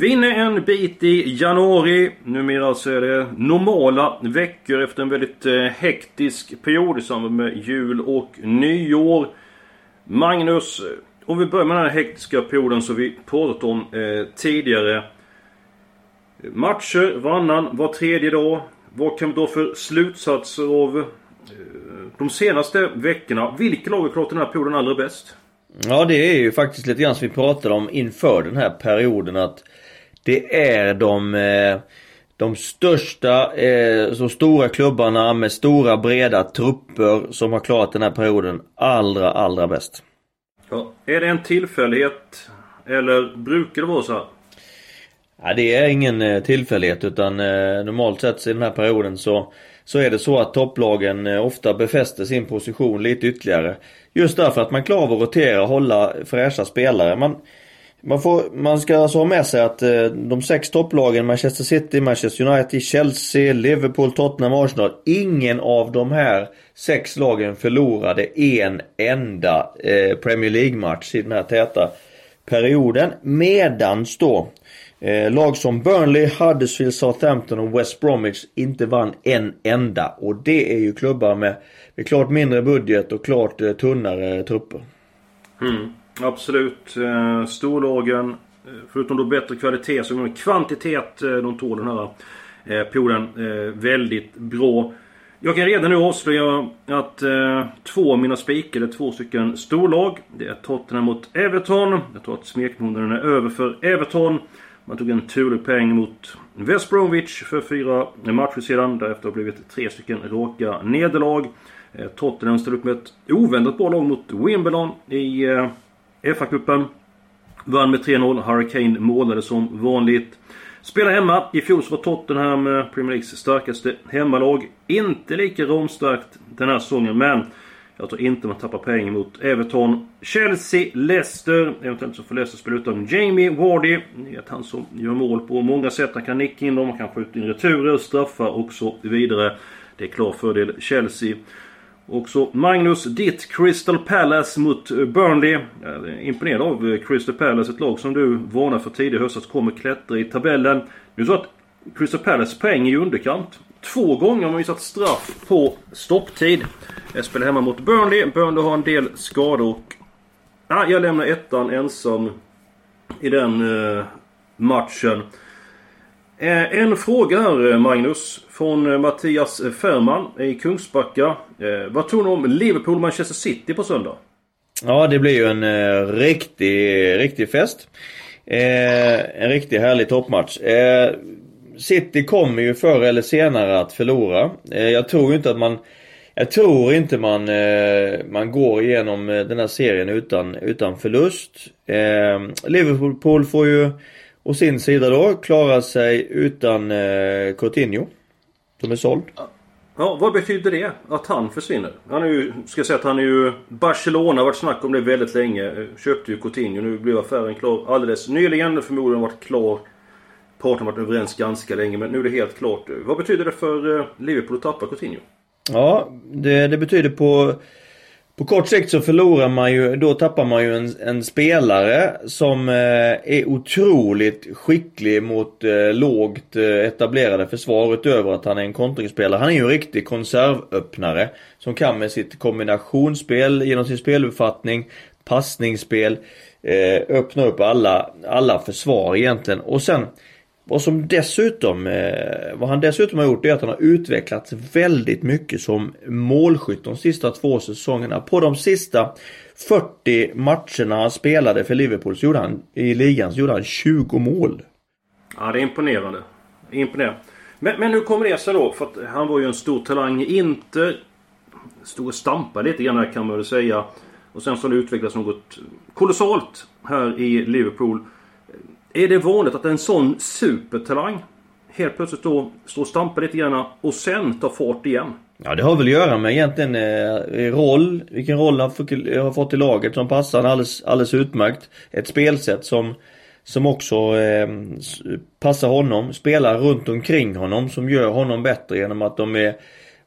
Vi är en bit i januari. Numera så är det normala veckor efter en väldigt eh, hektisk period i samband med jul och nyår. Magnus, eh, om vi börjar med den här hektiska perioden som vi pratat om eh, tidigare. Matcher varannan, var tredje dag. Vad kan vi då för slutsatser av eh, de senaste veckorna? Vilka lag har klarat den här perioden allra bäst? Ja det är ju faktiskt lite grann som vi pratade om inför den här perioden att det är de eh, de största, eh, så stora klubbarna med stora breda trupper som har klarat den här perioden allra, allra bäst. Ja, är det en tillfällighet? Eller brukar det vara så här? Ja, det är ingen eh, tillfällighet utan normalt sett i den här perioden så så är det så att topplagen ofta befäster sin position lite ytterligare. Just därför att man klarar av att rotera och hålla fräscha spelare. Man, man, får, man ska alltså ha med sig att eh, de sex topplagen Manchester City, Manchester United, Chelsea, Liverpool, Tottenham, Arsenal. Ingen av de här sex lagen förlorade en enda eh, Premier League-match i den här täta perioden. Medans då eh, lag som Burnley, Huddersfield, Southampton och West Bromwich inte vann en enda. Och det är ju klubbar med, med klart mindre budget och klart eh, tunnare trupper. Mm. Absolut. Eh, storlagen, eh, förutom då bättre kvalitet, så är kvantitet eh, de tål den här eh, perioden väldigt bra. Jag kan redan nu avslöja att eh, två av mina spikar är två stycken storlag. Det är Tottenham mot Everton. Jag tror att smekmånaden är över för Everton. Man tog en turlig poäng mot West Bromwich för fyra matcher sedan. Därefter har det blivit tre stycken raka nederlag. Eh, Tottenham ställer upp med ett oväntat bra lag mot Wimbledon i eh, FA-cupen. Vann med 3-0. Hurricane målade som vanligt. Spelar hemma. I fjol så var Tottenham eh, Premier Leagues starkaste hemmalag. Inte lika ramstarkt den här säsongen men jag tror inte man tappar poäng mot Everton. Chelsea, Leicester. Eventuellt så får Leicester spela utan Jamie Wardy. Ni vet han som gör mål på många sätt. Han kan nicka in dem, han kan skjuta in returer, straffar och så vidare. Det är klar fördel Chelsea. Också Magnus, ditt Crystal Palace mot Burnley. Jag är imponerad av eh, Crystal Palace, ett lag som du varnade för tidigare höstas kommer klättra i tabellen. Nu så att Crystal Palace poäng är i underkant. Två gånger har man visat straff på stopptid. Jag spelar hemma mot Burnley. Burnley har en del skador och... Ah, jag lämnar ettan ensam i den eh, matchen. Eh, en fråga här eh, Magnus. Från eh, Mattias Färman i Kungsbacka. Vad tror ni om Liverpool-Manchester City på söndag? Ja det blir ju en eh, riktig, riktig fest. Eh, en riktigt härlig toppmatch. Eh, City kommer ju förr eller senare att förlora. Eh, jag tror inte att man jag tror inte man, man går igenom den här serien utan, utan förlust. Liverpool får ju å sin sida då klara sig utan eh, Coutinho. Som är såld. Ja, vad betyder det? Att han försvinner? Han är ju, ska jag säga att han är ju... Barcelona har varit snack om det väldigt länge. Köpte ju Coutinho. Nu blev affären klar alldeles nyligen. Förmodligen varit klar. Parterna har varit överens ganska länge men nu är det helt klart. Vad betyder det för eh, Liverpool att tappa Coutinho? Ja, det, det betyder på på kort sikt så förlorar man ju, då tappar man ju en, en spelare som eh, är otroligt skicklig mot eh, lågt eh, etablerade försvar utöver att han är en kontringsspelare. Han är ju en riktig konservöppnare som kan med sitt kombinationsspel, genom sin speluppfattning, passningsspel, eh, öppna upp alla, alla försvar egentligen. Och sen vad som dessutom, eh, vad han dessutom har gjort är att han har utvecklats väldigt mycket som målskytt de sista två säsongerna. På de sista 40 matcherna han spelade för Liverpool så gjorde han, i ligan så gjorde han 20 mål. Ja, det är imponerande. Imponerande. Men, men hur kommer det sig då? För att han var ju en stor talang i Inter. Stod och stampade lite grann här kan man väl säga. Och sen så har det utvecklats något kolossalt här i Liverpool. Är det vanligt att en sån supertalang helt plötsligt då står och stampar lite grann och sen tar fart igen? Ja det har väl att göra med egentligen eh, roll, vilken roll han har fått i laget som passar alldeles, alldeles utmärkt. Ett spelsätt som, som också eh, passar honom, spelar runt omkring honom som gör honom bättre genom att de är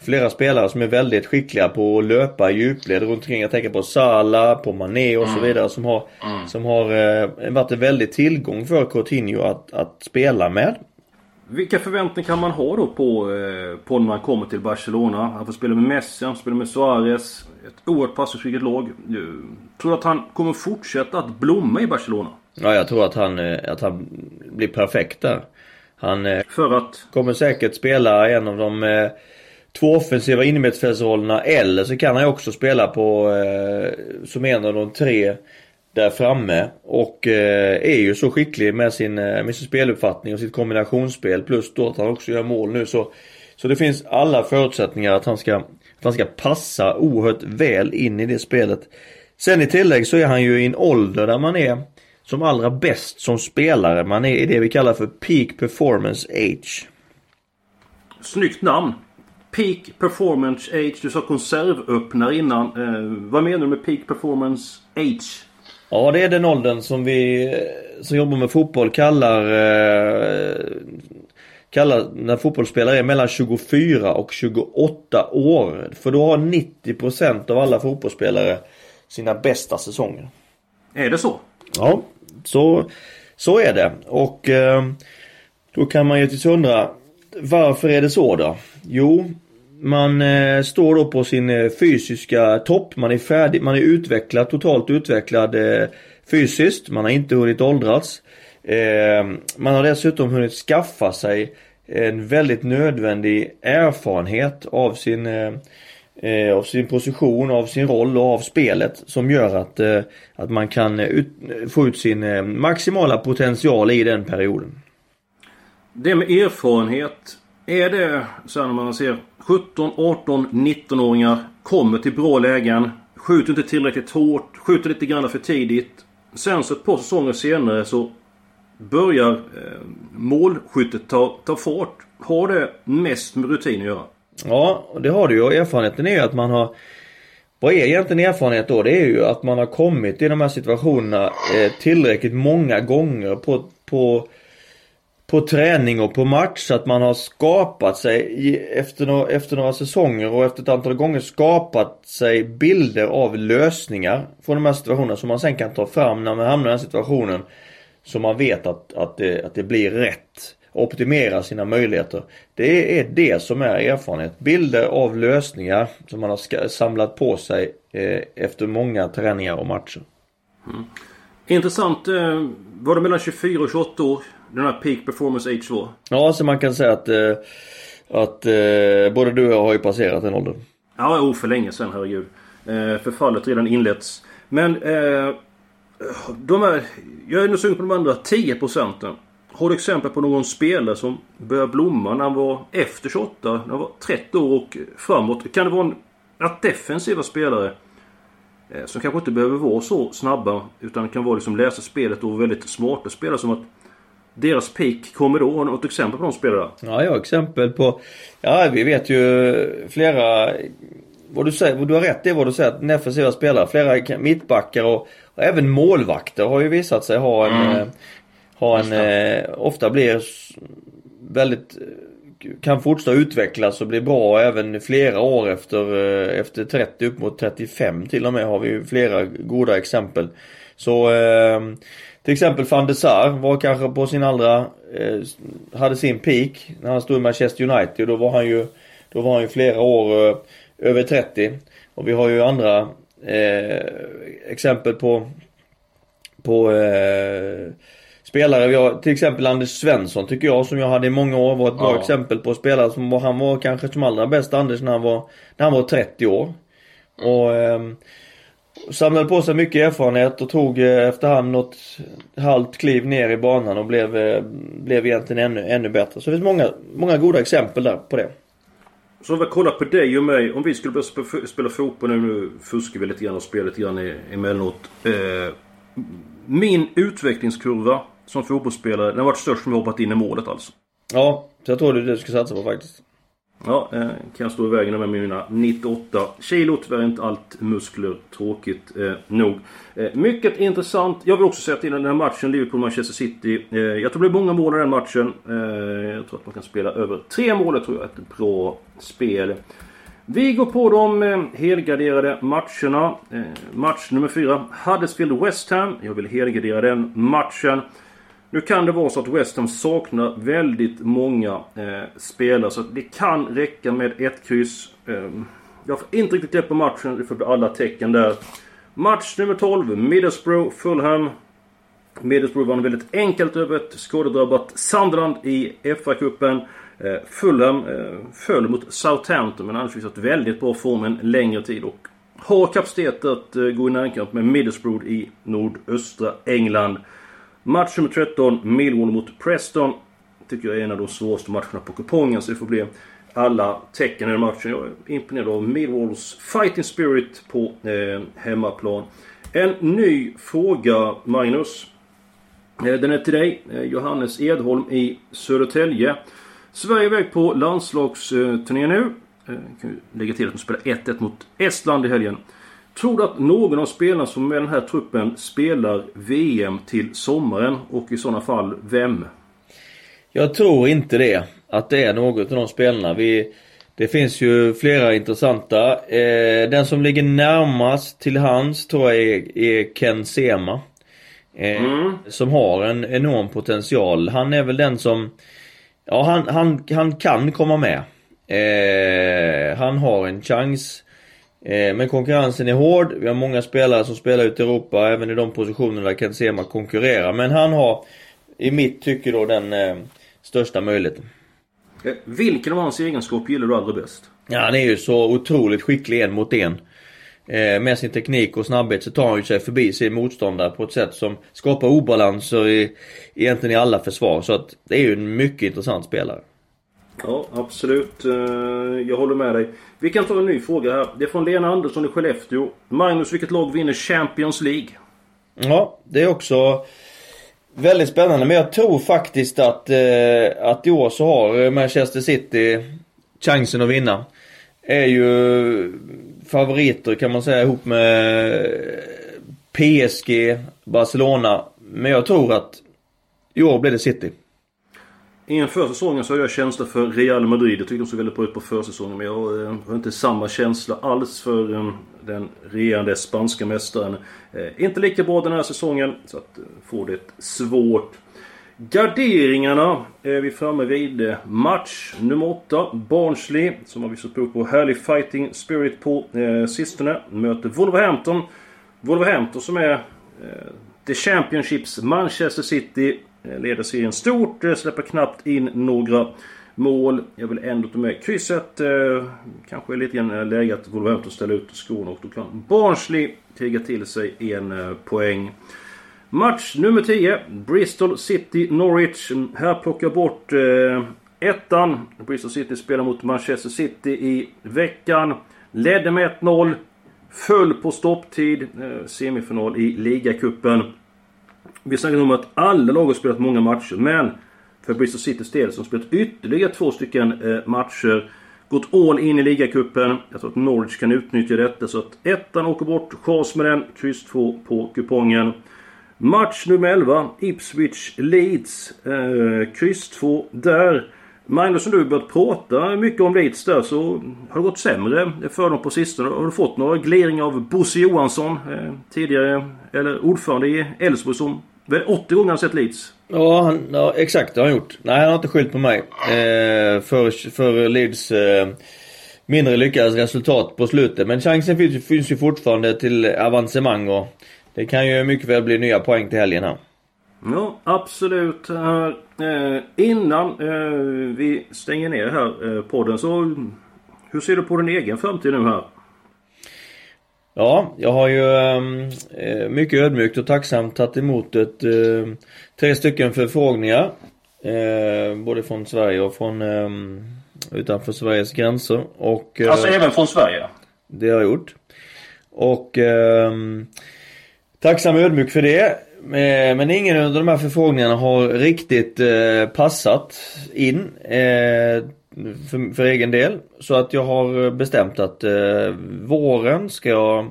flera spelare som är väldigt skickliga på att löpa i djupled runt omkring. Jag tänker på Sala, på Mané och så mm. vidare som har, mm. som har eh, varit en väldig tillgång för Coutinho att, att spela med. Vilka förväntningar kan man ha då på, eh, på när man kommer till Barcelona? Han får spela med Messi, han får spela med Suarez. Ett oerhört passningsskickligt lag. Tror du att han kommer fortsätta att blomma i Barcelona? Ja, jag tror att han, eh, att han blir perfekt där. Han eh, För att? kommer säkert spela en av de eh, två offensiva innermittfältsrollerna eller så kan han ju också spela på eh, som en av de tre där framme och eh, är ju så skicklig med sin, eh, med sin speluppfattning och sitt kombinationsspel plus då att han också gör mål nu så Så det finns alla förutsättningar att han ska att han ska passa oerhört väl in i det spelet. Sen i tillägg så är han ju i en ålder där man är som allra bäst som spelare. Man är i det vi kallar för Peak Performance Age. Snyggt namn! Peak Performance Age. Du sa konservöppnare innan. Eh, vad menar du med Peak Performance Age? Ja, det är den åldern som vi som jobbar med fotboll kallar eh, kallar när fotbollsspelare är mellan 24 och 28 år. För då har 90% av alla fotbollsspelare sina bästa säsonger. Är det så? Ja, så, så är det. Och eh, då kan man ju till undra varför är det så då? Jo, man eh, står då på sin eh, fysiska topp. Man är färdig, man är utvecklad, totalt utvecklad eh, fysiskt. Man har inte hunnit åldras. Eh, man har dessutom hunnit skaffa sig en väldigt nödvändig erfarenhet av sin eh, eh av sin position, av sin roll och av spelet som gör att, eh, att man kan eh, ut, få ut sin maximala potential i den perioden. Det med erfarenhet är det så när man ser 17, 18, 19-åringar kommer till bra lägen. Skjuter inte tillräckligt hårt. Skjuter lite grann för tidigt. Sen så ett par säsonger senare så börjar eh, målskyttet ta, ta fart. Har det mest med rutin att göra? Ja, det har det ju. Erfarenheten är ju att man har vad är egentligen erfarenhet då? Det är ju att man har kommit i de här situationerna eh, tillräckligt många gånger på, på på träning och på match så att man har skapat sig efter, några, efter några säsonger och efter ett antal gånger skapat sig bilder av lösningar från de här situationerna som man sen kan ta fram när man hamnar i den här situationen. Så man vet att, att, det, att det blir rätt. Optimera sina möjligheter. Det är det som är erfarenhet. Bilder av lösningar som man har samlat på sig eh, efter många träningar och matcher. Mm. Intressant. Eh, var det mellan 24 och 28 år? Den här Peak Performance Age 2? Ja, så man kan säga att, eh, att eh, både du och jag har ju passerat den åldern. Ja, oh, för länge sedan, herregud. Eh, förfallet redan inletts. Men eh, de här, jag är nu sugen på de andra 10 procenten. Har du exempel på någon spelare som började blomma när han var efter 28, när han var 30 år och framåt? Kan det vara en, att defensiva spelare eh, som kanske inte behöver vara så snabba utan kan vara liksom läsa spelet och väldigt smarta spelare som att deras peak kommer då? Har du något exempel på de spelare? Ja, jag har exempel på... Ja, vi vet ju flera... Vad du säger, du har rätt i vad du säger, att defensiva spelare, flera mittbackar och, och, även målvakter har ju visat sig ha en... Mm. Ha en... Eh, ofta blir väldigt kan fortsätta utvecklas och bli bra även flera år efter, eh, efter 30 upp mot 35 till och med har vi ju flera goda exempel. Så eh, till exempel van de Sar var kanske på sin allra, eh, hade sin peak när han stod i Manchester United. Då var han ju, då var han ju flera år eh, över 30. Och vi har ju andra eh, exempel på, på eh, spelare. Vi har till exempel Anders Svensson tycker jag som jag hade i många år var ett bra ja. exempel på spelare som var, han var kanske som allra bäst Anders när han var, när han var 30 år. Och ehm, Samlade på sig mycket erfarenhet och tog eh, efterhand något halvt kliv ner i banan och blev, eh, blev egentligen ännu, ännu bättre. Så det finns många, många goda exempel där på det. Så om vi kollar på dig och mig. Om vi skulle börja spela fotboll nu, nu fuskar vi lite grann och spelar lite grann emellanåt. Eh, min utvecklingskurva som fotbollsspelare, den har varit störst som jag hoppat in i målet alltså. Ja, så jag tror det är det du ska satsa på faktiskt. Ja, eh, kan jag stå i vägen med mina 98 kilo. Tyvärr inte allt muskler. Tråkigt eh, nog. Eh, mycket intressant. Jag vill också säga till den här matchen Liverpool-Manchester City. Eh, jag tror det blir många mål i den matchen. Eh, jag tror att man kan spela över tre mål. Det tror jag är ett bra spel. Vi går på de eh, helgarderade matcherna. Eh, match nummer fyra. Huddersfield West Ham. Jag vill helgardera den matchen. Nu kan det vara så att West Ham saknar väldigt många eh, spelare. Så det kan räcka med ett kryss. Eh, jag får inte riktigt grepp på matchen. Det får bli alla tecken där. Match nummer 12. Middlesbrough Fulham. Middlesbrough vann väldigt enkelt över ett skadedrabbat Sunderland i FA-cupen. Eh, Fulham eh, föll mot Southampton men annars visat väldigt bra form en längre tid. Och har kapacitet att eh, gå i närkamp med Middlesbrough i nordöstra England. Match nummer 13, Millwall mot Preston. Tycker jag är en av de svåraste matcherna på kupongen. Så alltså, det får bli alla tecken i den matchen. Jag är imponerad av Millwalls fighting spirit på eh, hemmaplan. En ny fråga, Magnus. Eh, den är till dig. Eh, Johannes Edholm i Södertälje. Sverige är iväg på landslagsturné nu. Jag kan lägga till att de spelar 1-1 mot Estland i helgen. Tror du att någon av spelarna som med den här truppen spelar VM till sommaren? Och i sådana fall, vem? Jag tror inte det. Att det är något av de spelarna. Vi, det finns ju flera intressanta. Eh, den som ligger närmast till hands tror jag är, är Ken Sema. Eh, mm. Som har en enorm potential. Han är väl den som... Ja, han, han, han kan komma med. Eh, han har en chans. Eh, men konkurrensen är hård. Vi har många spelare som spelar ute i Europa, även i de positionerna där Ken Sema konkurrerar. Men han har, i mitt tycke då, den eh, största möjligheten. Eh, vilken av hans egenskaper gillar du allra bäst? Ja, han är ju så otroligt skicklig en mot en. Eh, med sin teknik och snabbhet så tar han ju sig förbi sin motståndare på ett sätt som skapar obalanser i, egentligen i alla försvar. Så att det är ju en mycket intressant spelare. Ja, absolut. Eh, jag håller med dig. Vi kan ta en ny fråga här. Det är från Lena Andersson i Skellefteå. Magnus, vilket lag vinner Champions League? Ja, det är också väldigt spännande. Men jag tror faktiskt att, eh, att i år så har Manchester City chansen att vinna. Är ju favoriter kan man säga ihop med PSG, Barcelona. Men jag tror att i år blir det City. Inför säsongen så hade jag känsla för Real Madrid. Jag tyckte de såg väldigt bra ut på försäsongen. Men jag eh, har inte samma känsla alls för eh, den regerande spanska mästaren. Eh, inte lika bra den här säsongen. Så att eh, få det svårt. Garderingarna är vi framme vid. Match nummer 8. Barnsley, som har visat prov på härlig fighting spirit på eh, sistone, möter Wolverhampton. Wolverhampton som är eh, The Championships Manchester City. Eh, leder serien stort, eh, släpper knappt in några mål. Jag vill ändå ta med krysset. Eh, kanske är lite grann eh, läge att Wolverhampton ställer ut skorna och då kan Barnsley kriga till sig en poäng. Match nummer 10. Bristol City Norwich. Här plockar jag bort eh, ettan. Bristol City spelar mot Manchester City i veckan. Ledde med 1-0. Föll på stopptid. Eh, semifinal i ligacupen. Vi snackar om att alla lag har spelat många matcher. Men för Bristol Citys del som spelat ytterligare två stycken eh, matcher. Gått all in i ligacupen. Jag tror att Norwich kan utnyttja detta. Så att ettan åker bort. Chas med den. Kryss 2 på kupongen. Match nummer 11. Ipswich Leeds. Eh, kryss 2 där. Magnus, som du börjat prata mycket om Leeds där så har det gått sämre för dem på sistone. Har du fått några gliringar av Bosse Johansson? Eh, tidigare, eller ordförande i Elfsborg som väl 80 gånger har sett Leeds? Ja, han, ja, exakt det har han gjort. Nej, han har inte skyllt på mig. Eh, för, för Leeds eh, mindre lyckade resultat på slutet. Men chansen finns, finns ju fortfarande till avancemang och det kan ju mycket väl bli nya poäng till helgen här. Ja, absolut. Uh, innan uh, vi stänger ner här uh, podden så hur ser du på din egen framtid nu här? Ja, jag har ju um, mycket ödmjukt och tacksamt tagit emot ett, uh, tre stycken förfrågningar. Uh, både från Sverige och från um, utanför Sveriges gränser. Och, alltså även från Sverige? Det har jag gjort. Och um, Tacksam och ödmjuk för det. Eh, men ingen av de här förfrågningarna har riktigt eh, passat in. Eh, för, för egen del. Så att jag har bestämt att våren ska jag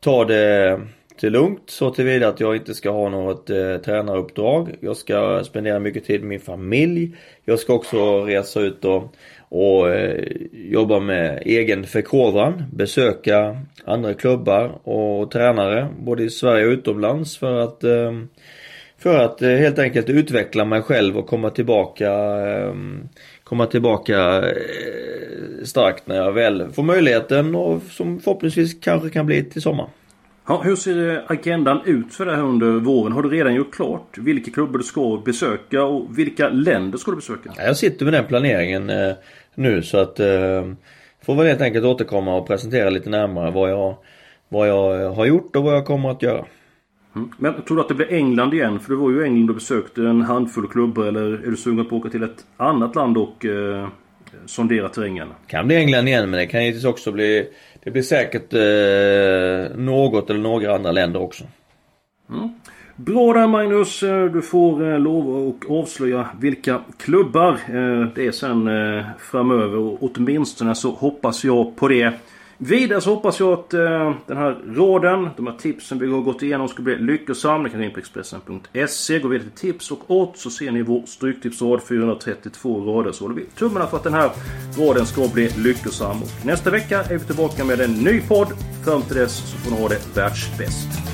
ta det till lugnt så tillvida att jag inte ska ha något eh, tränaruppdrag. Jag ska spendera mycket tid med min familj. Jag ska också resa ut och, och eh, jobba med egen förkovran. Besöka andra klubbar och tränare både i Sverige och utomlands för att eh, för att eh, helt enkelt utveckla mig själv och komma tillbaka eh, Komma tillbaka eh, starkt när jag väl får möjligheten och som förhoppningsvis kanske kan bli till sommar. Ja, hur ser agendan ut för det här under våren? Har du redan gjort klart vilka klubbar du ska besöka och vilka länder ska du besöka? Jag sitter med den planeringen eh, nu så att eh, får väl helt enkelt återkomma och presentera lite närmare vad jag, vad jag har gjort och vad jag kommer att göra. Mm. Men tror du att det blir England igen? För du var ju i England och besökte en handfull klubbar. Eller är du sugen på att åka till ett annat land och eh, sondera terrängen? Kan bli England igen men det kan givetvis också bli det blir säkert eh, något eller några andra länder också. Mm. Bra där Magnus. Eh, du får eh, lov att avslöja vilka klubbar eh, det är sen framöver. Och åtminstone så hoppas jag på det. Vidare så hoppas jag att eh, den här råden, de här tipsen vi har gått igenom ska bli lyckosam. Ni kan gå in på Expressen.se, gå vidare till tips och odds så ser ni vår Stryktipsråd 432 rader. Så håller vi tummarna för att den här råden ska bli lyckosam. Och nästa vecka är vi tillbaka med en ny podd. Fram till dess så får ni ha det världsbäst.